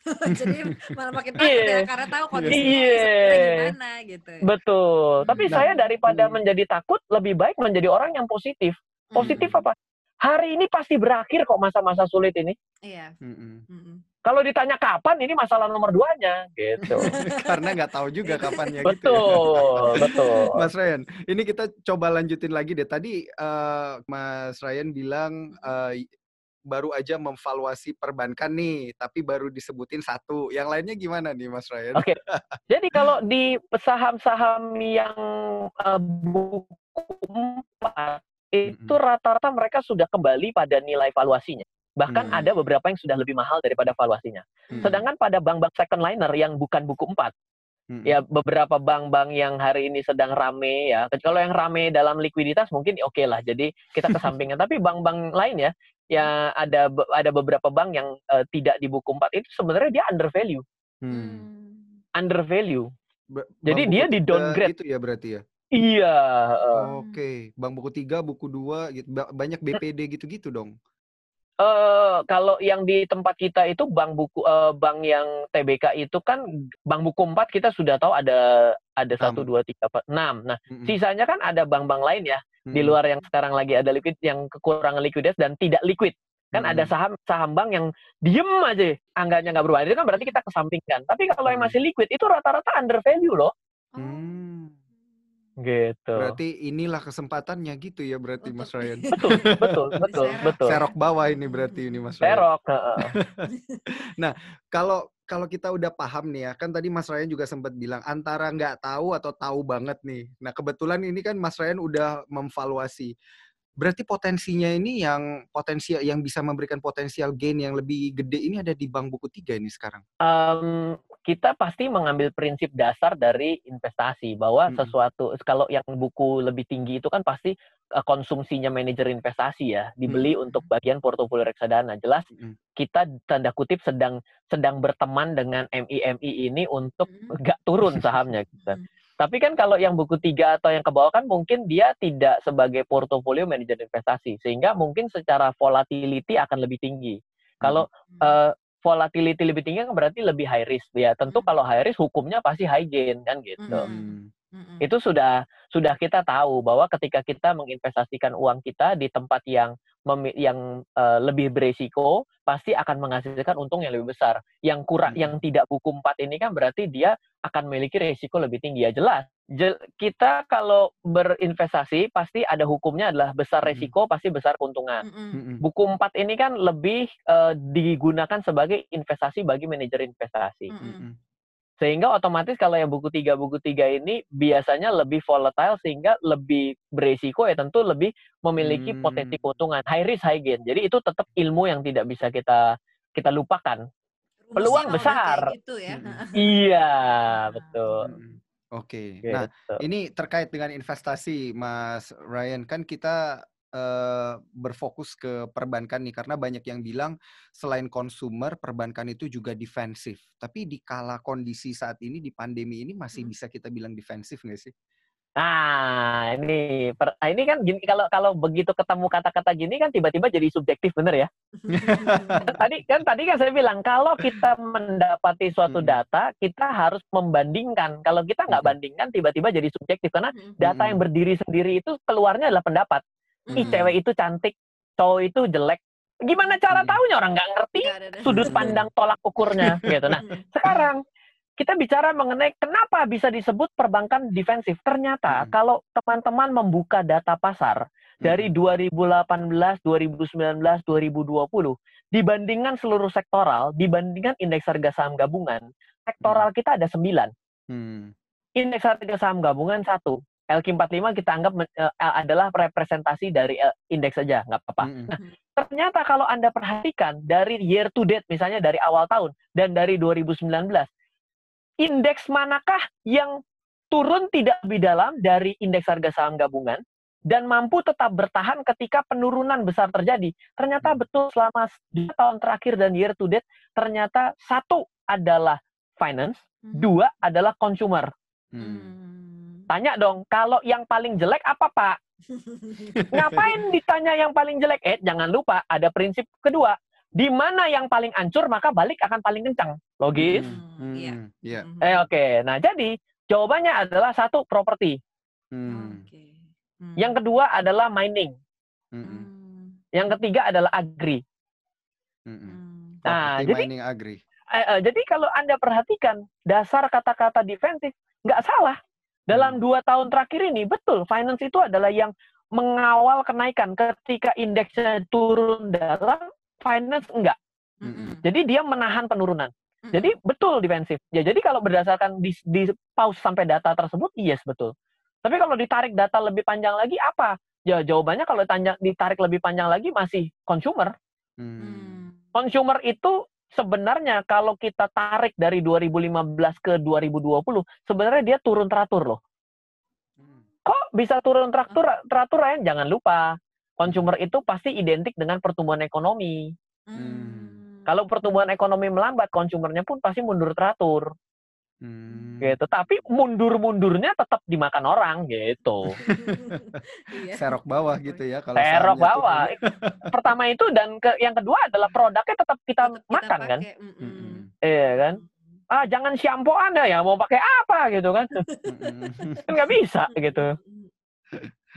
Jadi malah makin takut Iya. ya karena tahu kondisinya Iya. sebenarnya gimana gitu. Betul. Tapi Nah, saya daripada hmm. menjadi takut, lebih baik menjadi orang yang positif. Positif Hmm. apa? Hari ini pasti berakhir kok masa-masa sulit ini. Iya. Mm-mm. Mm-mm. Kalau ditanya kapan, ini masalah nomor duanya, gitu. Karena nggak tahu juga kapannya gitu. ya. betul, betul. Mas Ryan, ini kita coba lanjutin lagi deh. Tadi eh, Mas Ryan bilang eh, baru aja memvaluasi perbankan nih, tapi baru disebutin satu. Yang lainnya gimana nih, Mas Ryan? Oke. Jadi kalau di saham-saham yang eh, buku empat itu rata-rata mereka sudah kembali pada nilai valuasinya. Bahkan Hmm. ada beberapa yang sudah lebih mahal daripada valuasinya. Hmm. Sedangkan pada bank-bank second liner yang bukan buku empat, Mm-mm. ya beberapa bank-bank yang hari ini sedang rame ya. Kalau yang rame dalam likuiditas mungkin oke lah. Jadi kita kesampingkan. Tapi bank-bank lain ya, ya ada ada beberapa bank yang eh, tidak di buku empat itu sebenarnya dia under value, Hmm. Hmm. under value. Ba- Jadi dia di downgrade. Gitu ya berarti ya. Iya. eh. Oke, Bang buku tiga, buku dua, gitu. Ba- banyak BPD gitu-gitu dong. Eh, kalau yang di tempat kita itu bank buku eh, bank yang TBK itu kan bank buku empat kita sudah tahu ada ada satu dua tiga empat enam. Nah Mm-mm. sisanya kan ada bank-bank lain ya di Mm-mm. luar yang sekarang lagi ada liquid yang kekurangan likuiditas dan tidak liquid kan ada Mm-mm. saham saham bank yang diem aja angkanya nggak berubah itu kan berarti kita kesampingkan tapi kalau yang Hmm. masih liquid itu rata-rata under value loh Oh. Hmm. Gitu Berarti inilah kesempatannya gitu ya berarti Mas Ryan. betul betul betul Serok. betul Serok bawah ini berarti ini Mas Ryan. serok heeh. Kalau kalau kita udah paham nih ya, kan tadi Mas Ryan juga sempat bilang antara nggak tahu atau tahu banget nih. Nah kebetulan ini kan Mas Ryan udah memvaluasi. Berarti potensinya ini yang potensial yang bisa memberikan potensial gain yang lebih gede ini ada di bank buku tiga ini sekarang. Em, kita pasti mengambil prinsip dasar dari investasi bahwa Mm-mm. sesuatu kalau yang buku lebih tinggi itu kan pasti eh, konsumsinya manajer investasi ya dibeli untuk bagian portofolio reksadana jelas Mm-mm. kita tanda kutip sedang sedang berteman dengan MI-MI ini untuk Hmm. nggak turun sahamnya gitu. Hmm. Tapi kan kalau yang buku tiga atau yang ke bawah kan mungkin dia tidak sebagai portofolio manajer investasi sehingga mungkin secara volatility akan lebih tinggi. Kalau Hmm. Volatility lebih tinggi kan berarti lebih high risk ya. Tentu Hmm. kalau high risk hukumnya pasti high gain kan gitu. Hmm. Hmm. Itu sudah sudah kita tahu bahwa ketika kita menginvestasikan uang kita di tempat yang memi- yang eh, lebih beresiko pasti akan menghasilkan untung yang lebih besar. Yang kurang Hmm. yang tidak buku empat ini kan berarti dia akan memiliki resiko lebih tinggi ya jelas. Je- kita kalau berinvestasi pasti ada hukumnya adalah besar Hmm. resiko pasti besar keuntungan. Mm-mm. Buku empat ini kan lebih eh, digunakan sebagai investasi bagi manajer investasi. Mm-mm. Sehingga otomatis kalau yang buku tiga buku tiga ini biasanya lebih volatile sehingga lebih beresiko ya tentu lebih memiliki Hmm. potensi keuntungan high risk high gain. Jadi itu tetap ilmu yang tidak bisa kita kita lupakan. Rumusnya Peluang besar. gitu ya. Mm-mm. iya betul. Mm-mm. Oke. Nah, Gitu. ini terkait dengan investasi, Mas Ryan. Kan kita berfokus ke perbankan nih, karena banyak yang bilang selain konsumer, perbankan itu juga defensif. Tapi di kala kondisi saat ini di pandemi ini masih Hmm. bisa kita bilang defensif nggak sih? Nah, ini per- ah, ini kan gini kalau kalau begitu ketemu kata-kata gini kan tiba-tiba jadi subjektif bener ya. tadi kan tadi kan saya bilang kalau kita mendapati suatu Mm-mm. data kita harus membandingkan. Kalau kita nggak Mm-mm. bandingkan tiba-tiba jadi subjektif karena data yang berdiri sendiri itu keluarnya adalah pendapat. Ih Mm-mm. cewek itu cantik, cowok itu jelek. Gimana cara Mm-mm. taunya orang nggak ngerti sudut pandang tolak ukurnya gitu. Nah Mm-mm. sekarang kita bicara mengenai kenapa bisa disebut perbankan defensif. Ternyata Mm-mm. kalau teman-teman membuka data pasar dari Mm-mm. 2018, 2019, 2020 dibandingkan seluruh sektoral, dibandingkan indeks harga saham gabungan, sektoral kita ada 9. Hmm. Indeks harga saham gabungan satu. LQ45 kita anggap eh, adalah representasi dari eh, indeks saja, nggak apa-apa. Mm-mm. Ternyata kalau Anda perhatikan dari year to date misalnya dari awal tahun dan dari 2019, indeks manakah yang turun tidak lebih dalam dari indeks harga saham gabungan dan mampu tetap bertahan ketika penurunan besar terjadi. Ternyata Hmm. betul selama tahun terakhir dan year to date ternyata satu adalah finance, Mm-mm. dua adalah consumer. Hmm. Hmm. Tanya dong, kalau yang paling jelek apa Pak? Ngapain ditanya yang paling jelek? Eh, jangan lupa ada prinsip kedua. Di mana yang paling ancur, maka balik akan paling kencang. Logis? Hmm, iya. Hmm, Iya. Mhm. Eh oke. Nah, jadi jawabannya adalah satu properti. Hmm, Oke. Hmm. Yang kedua adalah mining. hmm, hmm, Hmm. Yang ketiga adalah agri. hmm, hmm. Hmm. Nah, Property, jadi- mining, agri. Eh, eh, jadi kalau Anda perhatikan dasar kata-kata defensif nggak salah. Dalam Hmm. dua tahun terakhir ini betul finance itu adalah yang mengawal kenaikan ketika indeksnya turun dalam finance enggak. Mm-mm. Jadi dia menahan penurunan. Mm-mm. Jadi betul defensif. Ya jadi kalau berdasarkan di, di pause sampai data tersebut yes betul. Tapi kalau ditarik data lebih panjang lagi apa? Ya jawabannya kalau tanya, ditarik lebih panjang lagi masih consumer. Hmm. Hmm. Consumer itu sebenarnya kalau kita tarik dari 2015 ke 2020 sebenarnya dia turun teratur loh. Hmm. Kok bisa turun teratur teratur ya? Jangan lupa consumer itu pasti identik dengan pertumbuhan ekonomi. Hmm. Kalau pertumbuhan ekonomi melambat, konsumernya pun pasti mundur teratur. Hmm. gitu. Tapi mundur-mundurnya tetap dimakan orang gitu. Iya. Serok bawah gitu ya kalau sahamnya bawah. Pertama itu dan ke, yang kedua adalah produknya tetap kita Tetap kita makan kan. pakai. Mm-mm. turun. Mm-mm. Iya kan? Ah jangan shampoo Anda ya mau pakai apa gitu kan. Kan nggak bisa gitu.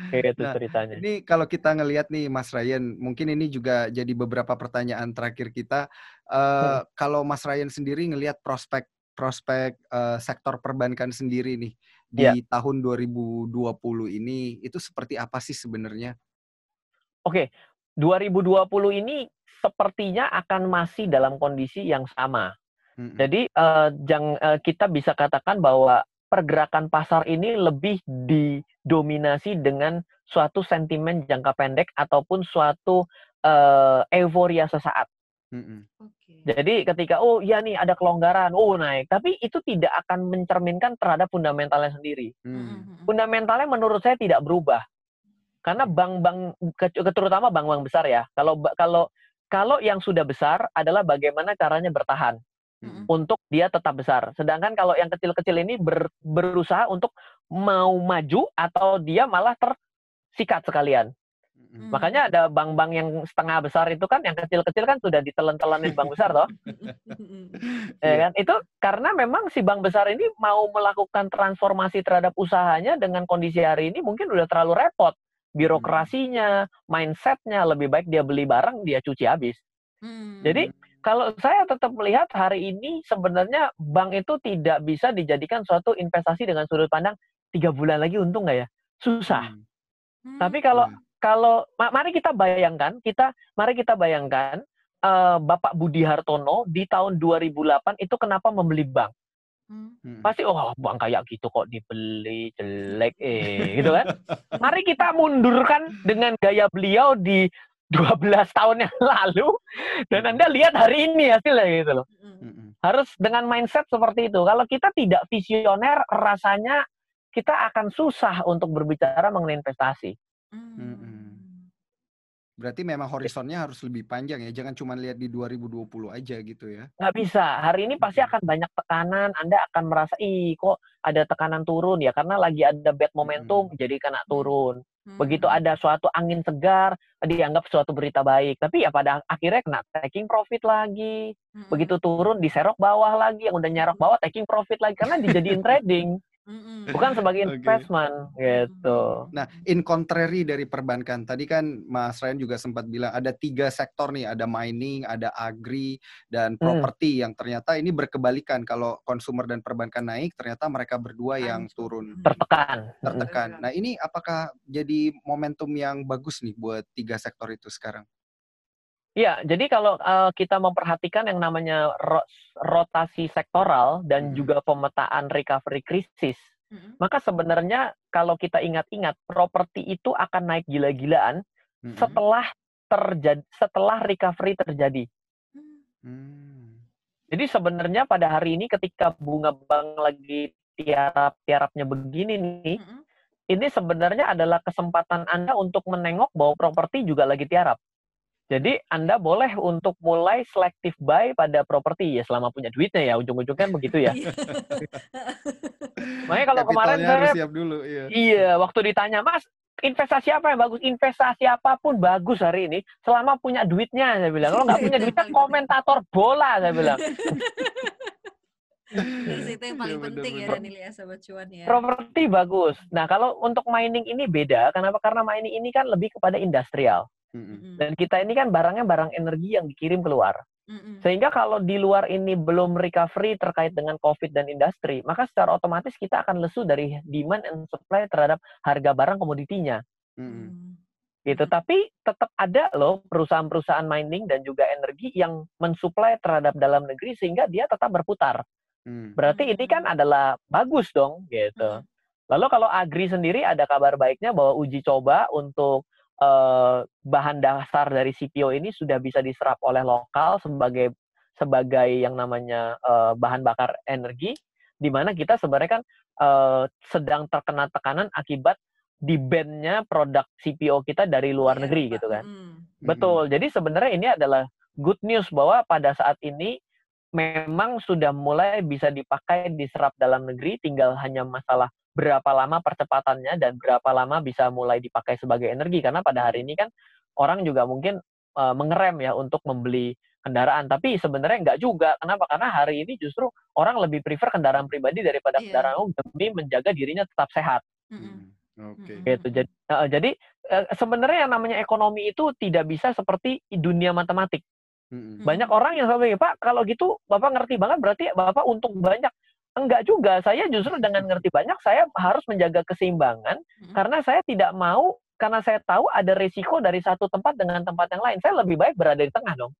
Gitu Nah, ceritanya. Ini kalau kita ngelihat nih Mas Ryan, mungkin ini juga jadi beberapa pertanyaan terakhir kita. Eh, Kalau Mas Ryan sendiri ngelihat prospek prospek eh, sektor perbankan sendiri nih di Iya. tahun 2020 ini itu seperti apa sih sebenarnya? Oke, 2020 ini sepertinya akan masih dalam kondisi yang sama. Mm-mm. Jadi eh, jang, eh, kita bisa katakan bahwa pergerakan pasar ini lebih didominasi dengan suatu sentimen jangka pendek ataupun suatu eh, euforia sesaat. Jadi ketika oh ya nih ada kelonggaran, oh naik, tapi itu tidak akan mencerminkan terhadap fundamentalnya sendiri. Mm. Mm-mm. Fundamentalnya menurut saya tidak berubah. Karena bank-bank ke- terutama bank-bank besar ya. Kalau kalau kalau yang sudah besar adalah bagaimana caranya bertahan Mm-mm. untuk dia tetap besar. Sedangkan kalau yang kecil-kecil ini ber- berusaha untuk mau maju atau dia malah tersikat sekalian. Mm-mm. Makanya ada bank-bank yang setengah besar itu kan yang kecil-kecil kan sudah ditelan-telanin bank besar toh. Ya kan? Itu karena memang si bank besar ini mau melakukan transformasi terhadap usahanya dengan kondisi hari ini mungkin udah terlalu repot. Birokrasinya, mindsetnya lebih baik dia beli barang dia cuci habis. Mm. Jadi kalau saya tetap melihat hari ini sebenarnya bank itu tidak bisa dijadikan suatu investasi dengan sudut pandang tiga bulan lagi untung nggak ya? Susah. Mm. Mm. Tapi kalau Iya. Kalau ma- mari kita bayangkan kita mari kita bayangkan eh, Bapak Budi Hartono di tahun 2008 itu kenapa membeli bank? Mm. Mm-mm. Pasti oh bank kayak gitu kok dibeli jelek eh gitu kan. Mari kita mundurkan dengan gaya beliau di 12 tahun yang lalu dan Anda lihat hari ini hasilnya gitu loh. Mm. Mm-mm. Harus dengan mindset seperti itu. Kalau kita tidak visioner rasanya kita akan susah untuk berbicara mengenai investasi. Mm. Berarti memang horizonnya harus lebih panjang ya, jangan cuma lihat di 2020 aja gitu ya. nggak bisa. Hari ini pasti akan banyak tekanan. Anda akan merasa, ih kok ada tekanan turun ya karena lagi ada bad momentum jadi kena turun. Mm. Begitu ada suatu angin segar dianggap suatu berita baik. Tapi ya pada akhirnya kena taking profit lagi. Mm-mm. Begitu turun diserok bawah lagi. Yang udah nyerok bawah taking profit lagi karena dijadiin trading Mm-mm. bukan sebagai investment gitu. Nah, in contrary dari perbankan, tadi kan Mas Ryan juga sempat bilang ada tiga sektor nih, ada mining, ada agri, dan properti yang ternyata ini berkebalikan. Kalau consumer dan perbankan naik, ternyata mereka berdua yang turun Mm. Tertekan. tertekan. Nah, ini apakah jadi momentum yang bagus nih buat tiga sektor itu sekarang? Iya, jadi kalau eh, kita memperhatikan yang namanya ro- rotasi sektoral dan Mhm. juga pemetaan recovery krisis, Mm-mm. maka sebenarnya kalau kita ingat-ingat properti itu akan naik gila-gilaan Mm-mm. setelah terjadi setelah recovery terjadi. Mm. Hmm. Jadi sebenarnya pada hari ini ketika bunga bank lagi tiarap-tiarapnya begini nih, Mm-mm. ini sebenarnya adalah kesempatan Anda untuk menengok bahwa properti juga lagi tiarap. Jadi Anda boleh untuk mulai selective buy pada properti ya selama punya duitnya ya ujung-ujungnya kan begitu ya. Iya. Makanya kalau kemarin saya siap dulu, iya. iya waktu ditanya Mas investasi apa yang bagus? Investasi apa pun bagus hari ini selama punya duitnya saya bilang. Kalau nggak punya duitnya komentator bola saya bilang. Dari situ yang paling Iya, penting ya bener-bener. Daniel ya sobat cuan ya. Properti bagus. Nah, kalau untuk mining ini beda. Kenapa? Karena mining ini kan lebih kepada industrial. Dan kita ini kan barangnya barang energi yang dikirim keluar. Sehingga kalau di luar ini belum recovery terkait dengan COVID dan industri, maka secara otomatis kita akan lesu dari demand and supply terhadap harga barang komoditinya. Mm-mm. Mm. Gitu. Tapi tetap ada loh perusahaan-perusahaan mining dan juga energi yang mensuplai terhadap dalam negeri sehingga dia tetap berputar. Mm. Berarti ini kan adalah bagus dong gitu. Mm. Lalu kalau Agri sendiri ada kabar baiknya bahwa uji coba untuk eh, bahan dasar dari CPO ini sudah bisa diserap oleh lokal sebagai sebagai yang namanya eh, bahan bakar energi di mana kita sebenarnya kan eh, sedang terkena tekanan akibat di ban-nya produk CPO kita dari luar Iya, negeri gitu kan. Mm. Betul. Jadi sebenarnya ini adalah good news bahwa pada saat ini memang sudah mulai bisa dipakai diserap dalam negeri, tinggal hanya masalah berapa lama percepatannya dan berapa lama bisa mulai dipakai sebagai energi karena pada hari ini kan orang juga mungkin uh, mengerem ya untuk membeli kendaraan tapi sebenarnya nggak juga kenapa karena hari ini justru orang lebih prefer kendaraan pribadi daripada Iya. kendaraan umum demi menjaga dirinya tetap sehat. Mm. Oke. Mm-mm. gitu jadi uh, jadi uh, sebenarnya yang namanya ekonomi itu tidak bisa seperti dunia matematik Mm-mm. banyak orang yang selalu Pak kalau gitu Bapak ngerti banget berarti Bapak untung banyak enggak juga saya justru dengan ngerti banyak saya harus menjaga keseimbangan Mm-mm. karena saya tidak mau karena saya tahu ada risiko dari satu tempat dengan tempat yang lain saya lebih baik berada di tengah dong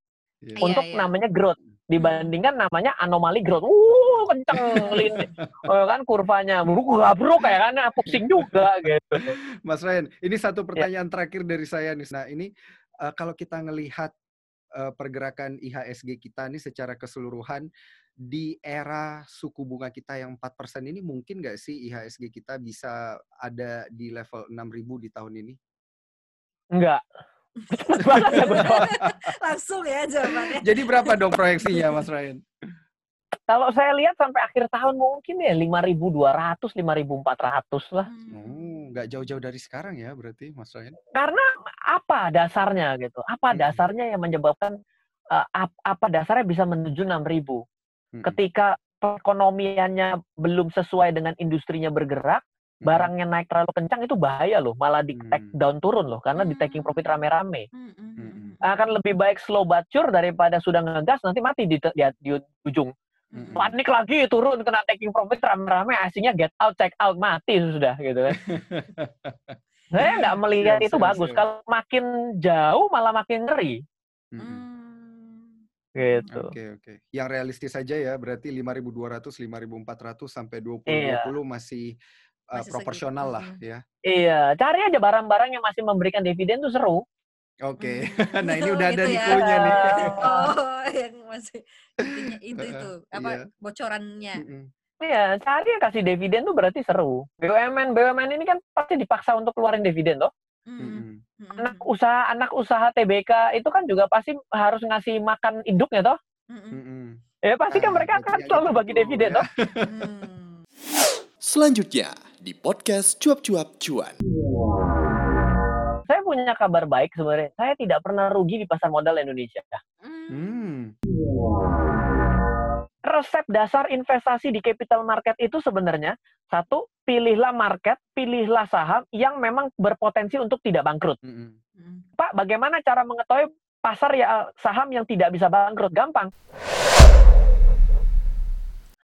Iya. Iya, untuk iya. namanya growth dibandingkan namanya anomali growth uh kenceng lini oh, kan kurvanya buruk gabruk kayak kan pusing juga gitu Mas Ryan, ini Ya. satu pertanyaan terakhir dari saya nih. Nah, ini eh, kalau kita ngelihat eh, pergerakan IHSG kita nih secara keseluruhan di era suku bunga kita yang 4% ini mungkin nggak sih IHSG kita bisa ada di level 6.000 di tahun ini? enggak ya. Langsung ya jawabannya. Jadi berapa dong proyeksinya Mas Ryan? Kalau saya lihat sampai akhir tahun mungkin ya 5.200 5.400 lah Hmm. Oh, nggak jauh-jauh dari sekarang ya berarti Mas Ryan? karena apa dasarnya gitu apa Mm-mm. dasarnya yang menyebabkan uh, ap- apa dasarnya bisa menuju 6.000 Mm-mm. ketika perekonomiannya belum sesuai dengan industrinya bergerak Mm-mm. barangnya naik terlalu kencang itu bahaya loh malah di take Hmm. down turun loh karena di taking profit rame-rame Mm-mm. Mm-mm. akan lebih baik slow but sure daripada sudah ngegas nanti mati di, di, di ujung Mm-mm. panik lagi turun kena taking profit rame-rame aslinya get out check out mati sudah gitu kan saya nggak melihat Siap, itu bagus kalau makin jauh malah makin ngeri. Hmm. gitu Oke oke. Yang realistis saja ya berarti 5.200, 5.400 sampai 2020 Iya. masih uh, Masih proporsional segitu, lah ya. iya cari aja barang-barang yang masih memberikan dividen tuh seru Oke. Hmm. nah ini udah ada gitu nih ya. nih. Oh, yang masih intinya itu itu apa Iya. bocorannya. Iya, cari yang kasih dividen tuh berarti seru. BUMN, BUMN ini kan pasti dipaksa untuk keluarin dividen toh. Mm-mm. Mm-mm. Anak usaha anak usaha TBK itu kan juga pasti harus ngasih makan induknya toh. Mm-mm. Ya pasti kan Ah, mereka akan selalu bagi dividen ya. toh. Hmm. Selanjutnya di podcast Cuap-Cuap Cuan. Saya punya kabar baik sebenarnya. Saya tidak pernah rugi di pasar modal Indonesia. Hmm. Hmm. Resep dasar investasi di capital market itu sebenarnya satu, pilihlah market, pilihlah saham yang memang berpotensi untuk tidak bangkrut. Mm-mm. Hmm. Pak, bagaimana cara mengetahui pasar ya saham yang tidak bisa bangkrut? Gampang.